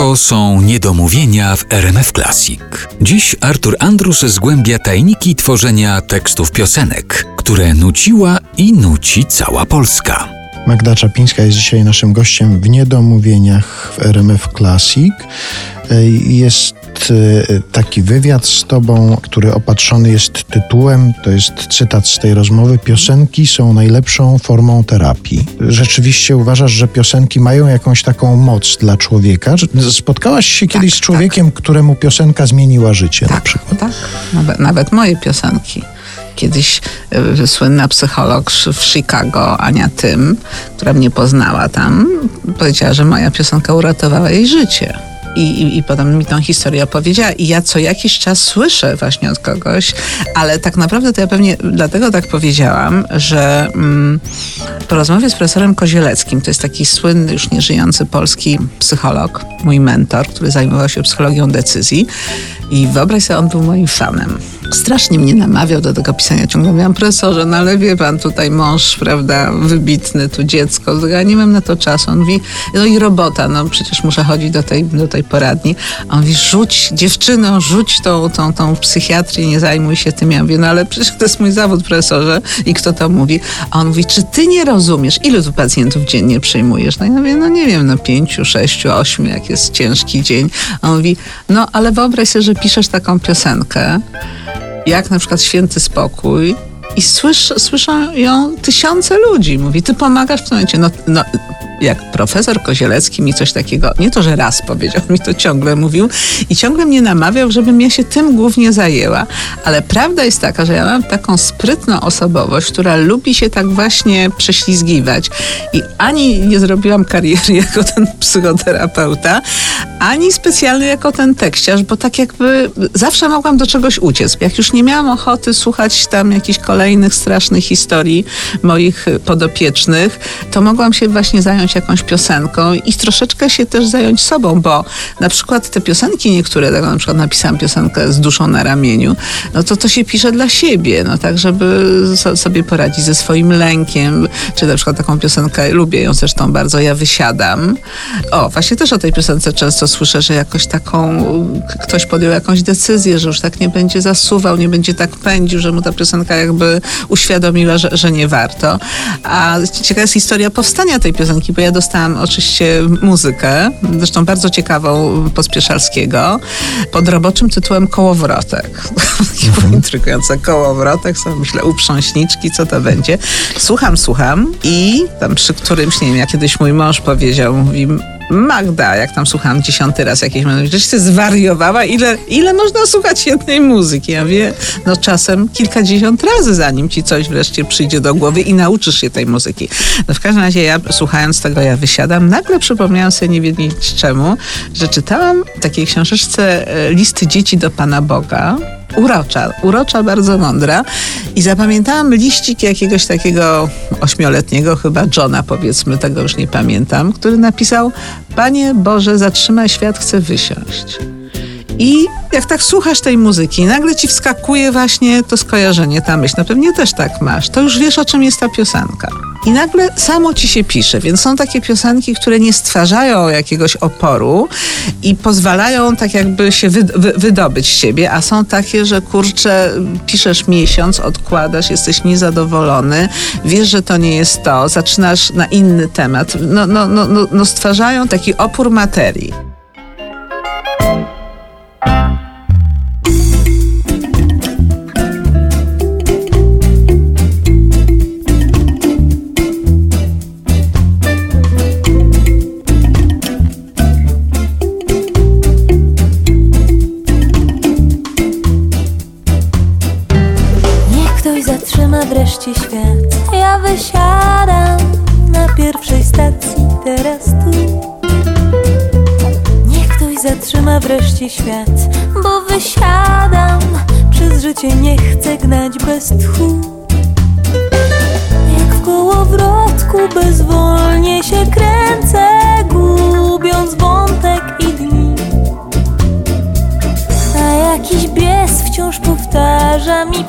To są niedomówienia w RMF Classic. Dziś Artur Andrus zgłębia tajniki tworzenia tekstów piosenek, które nuciła i nuci cała Polska. Magda Czapińska jest dzisiaj naszym gościem w Niedomówieniach w RMF Classic. Jest e, taki wywiad z Tobą, który opatrzony jest tytułem, to jest cytat z tej rozmowy: Piosenki są najlepszą formą terapii. Rzeczywiście uważasz, że piosenki mają jakąś taką moc dla człowieka? Spotkałaś się tak, kiedyś z człowiekiem, tak. któremu piosenka zmieniła życie tak, na przykład? Tak, nawet, nawet moje piosenki kiedyś y, słynna psycholog w Chicago, Ania Tym, która mnie poznała tam, powiedziała, że moja piosenka uratowała jej życie. I, i, I potem mi tą historię opowiedziała. I ja co jakiś czas słyszę właśnie od kogoś, ale tak naprawdę to ja pewnie dlatego tak powiedziałam, że mm, po rozmowie z profesorem Kozieleckim, to jest taki słynny, już nieżyjący polski psycholog, mój mentor, który zajmował się psychologią decyzji. I wyobraź sobie, on był moim fanem strasznie mnie namawiał do tego pisania. Ciągle mówiłam, profesorze, no ale wie pan, tutaj mąż, prawda, wybitny, tu dziecko, ja nie mam na to czasu. On mówi, no i robota, no przecież muszę chodzić do tej, do tej poradni. A on mówi, rzuć, dziewczyno, rzuć tą, tą, tą psychiatrię, nie zajmuj się tym. Ja mówię, no ale przecież to jest mój zawód, profesorze. I kto to mówi? A on mówi, czy ty nie rozumiesz, ilu tu pacjentów dziennie przyjmujesz? No ja mówię, no nie wiem, no pięciu, sześciu, ośmiu, jak jest ciężki dzień. A on mówi, no ale wyobraź sobie, że piszesz taką piosenkę, jak na przykład Święty Spokój i słysz, słyszą ją tysiące ludzi. Mówi, ty pomagasz w tym momencie. No, no, jak profesor Kozielecki mi coś takiego, nie to, że raz powiedział, mi to ciągle mówił i ciągle mnie namawiał, żebym ja się tym głównie zajęła. Ale prawda jest taka, że ja mam taką sprytną osobowość, która lubi się tak właśnie prześlizgiwać i ani nie zrobiłam kariery jako ten psychoterapeuta, ani specjalnie jako ten tekściarz, bo tak jakby zawsze mogłam do czegoś uciec. Jak już nie miałam ochoty słuchać tam jakichś kolejnych strasznych historii moich podopiecznych, to mogłam się właśnie zająć zająć jakąś piosenką i troszeczkę się też zająć sobą, bo na przykład te piosenki niektóre, tak na przykład napisałam piosenkę z duszą na ramieniu, no to to się pisze dla siebie, no tak, żeby sobie poradzić ze swoim lękiem, czy na przykład taką piosenkę, lubię ją zresztą bardzo, ja wysiadam. O, właśnie też o tej piosence często słyszę, że jakoś taką, ktoś podjął jakąś decyzję, że już tak nie będzie zasuwał, nie będzie tak pędził, że mu ta piosenka jakby uświadomiła, że, że nie warto. A ciekawa jest historia powstania tej piosenki, bo ja dostałam oczywiście muzykę, zresztą bardzo ciekawą Pospieszalskiego, pod roboczym tytułem Kołowrotek. Mhm. Intrygujące Kołowrotek, są myślę uprząśniczki, co to będzie. Słucham, słucham i tam przy którymś, nie wiem, jak kiedyś mój mąż powiedział, mówi Magda, jak tam słucham dziesiąty raz muzyki, że się zwariowała, ile, ile można słuchać jednej muzyki? Ja wie, no czasem kilkadziesiąt razy, zanim ci coś wreszcie przyjdzie do głowy i nauczysz się tej muzyki. No w każdym razie ja słuchając tego, ja wysiadam, nagle przypomniałam sobie, nie wiedzieć czemu, że czytałam w takiej książeczce e, listy dzieci do Pana Boga, urocza, urocza, bardzo mądra. I zapamiętałam liścik jakiegoś takiego ośmioletniego, chyba Johna, powiedzmy, tego już nie pamiętam, który napisał: Panie Boże, zatrzymaj świat, chcę wysiąść. I jak tak słuchasz tej muzyki, nagle ci wskakuje właśnie to skojarzenie, ta myśl. No pewnie też tak masz. To już wiesz, o czym jest ta piosenka. I nagle samo ci się pisze, więc są takie piosenki, które nie stwarzają jakiegoś oporu i pozwalają tak jakby się wy, wy, wydobyć z siebie, a są takie, że kurczę, piszesz miesiąc, odkładasz, jesteś niezadowolony, wiesz, że to nie jest to, zaczynasz na inny temat. No, no, no, no, no stwarzają taki opór materii. Tu Niech ktoś zatrzyma wreszcie świat Bo wysiadam. Przez życie nie chcę gnać bez tchu. Jak w kołowrotku bezwolnie się kręcę Gubiąc wątek i dni. A jakiś bies wciąż powtarza mi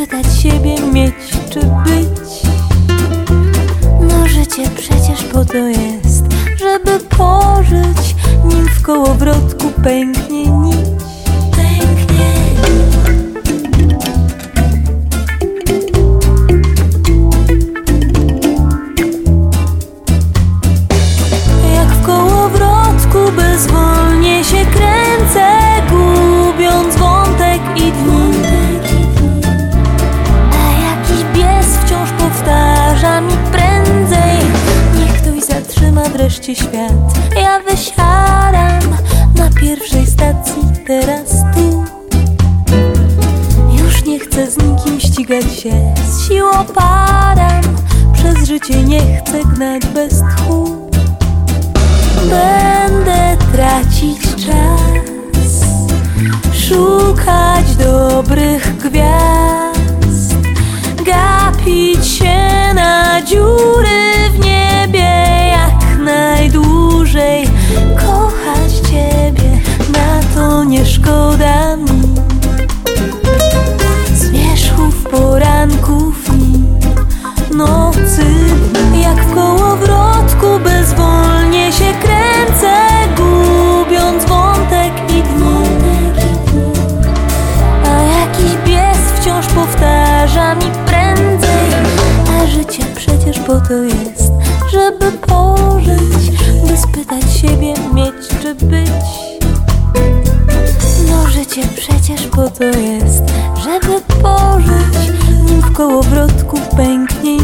spytać siebie mieć czy być. życie przecież po to jest, żeby pożyć, nim w kołowrotku pęknie nić. Bezwolnie się kręcę, gubiąc wątek i dni. Świat. Ja wysiadam na pierwszej stacji, teraz tu. Już nie chcę z nikim ścigać się, z siłą padam. Przez życie nie chcę gnać bez tchu. Będę tracić być. No życie przecież po to jest, żeby pożyć. Nim w kołowrotku pęknie